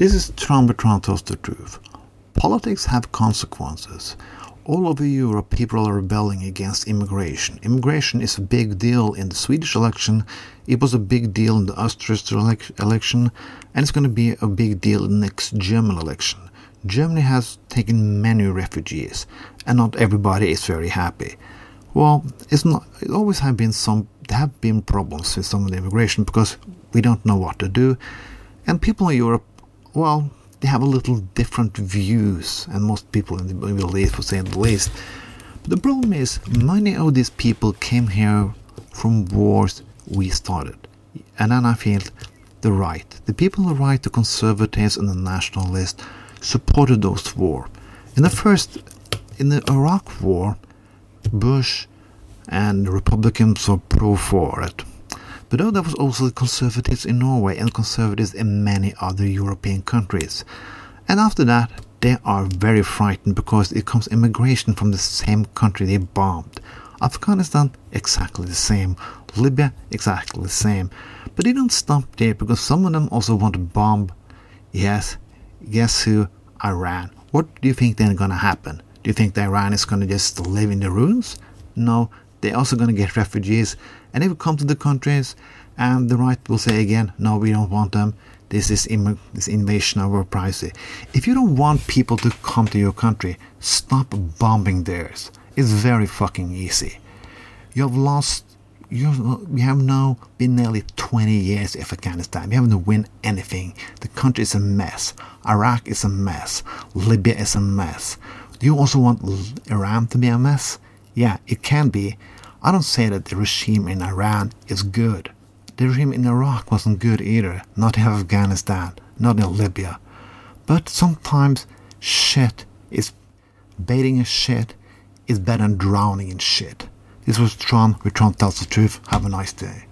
This is Bertrand tells the truth. Politics have consequences. All over Europe, people are rebelling against immigration. Immigration is a big deal in the Swedish election. It was a big deal in the Austrian election, and it's going to be a big deal in the next German election. Germany has taken many refugees, and not everybody is very happy. Well, it's not. It always have been some. Have been problems with some of the immigration because we don't know what to do, and people in Europe well, they have a little different views, and most people in the Middle East would say the least. But the problem is, many of these people came here from wars we started. And then I feel the right, the people on the right, the conservatives and the nationalists, supported those wars. In the first, in the Iraq War, Bush and the Republicans were pro for it. But though there was also the conservatives in Norway and conservatives in many other European countries. And after that, they are very frightened because it comes immigration from the same country they bombed. Afghanistan, exactly the same. Libya, exactly the same. But they don't stop there because some of them also want to bomb, yes, guess who? Iran. What do you think then gonna happen? Do you think Iran is gonna just live in the ruins? No, they're also gonna get refugees and they will come to the countries, and the right will say again, no, we don't want them. This is Im- this invasion of our privacy. If you don't want people to come to your country, stop bombing theirs. It's very fucking easy. You have lost. You have we have now been nearly 20 years in Afghanistan. You haven't won anything. The country is a mess. Iraq is a mess. Libya is a mess. Do you also want Iran to be a mess? Yeah, it can be, I don't say that the regime in Iran is good. The regime in Iraq wasn't good either, not in Afghanistan, not in Libya. But sometimes shit is baiting a shit is better than drowning in shit. This was Tron, where Tron tells the truth. Have a nice day.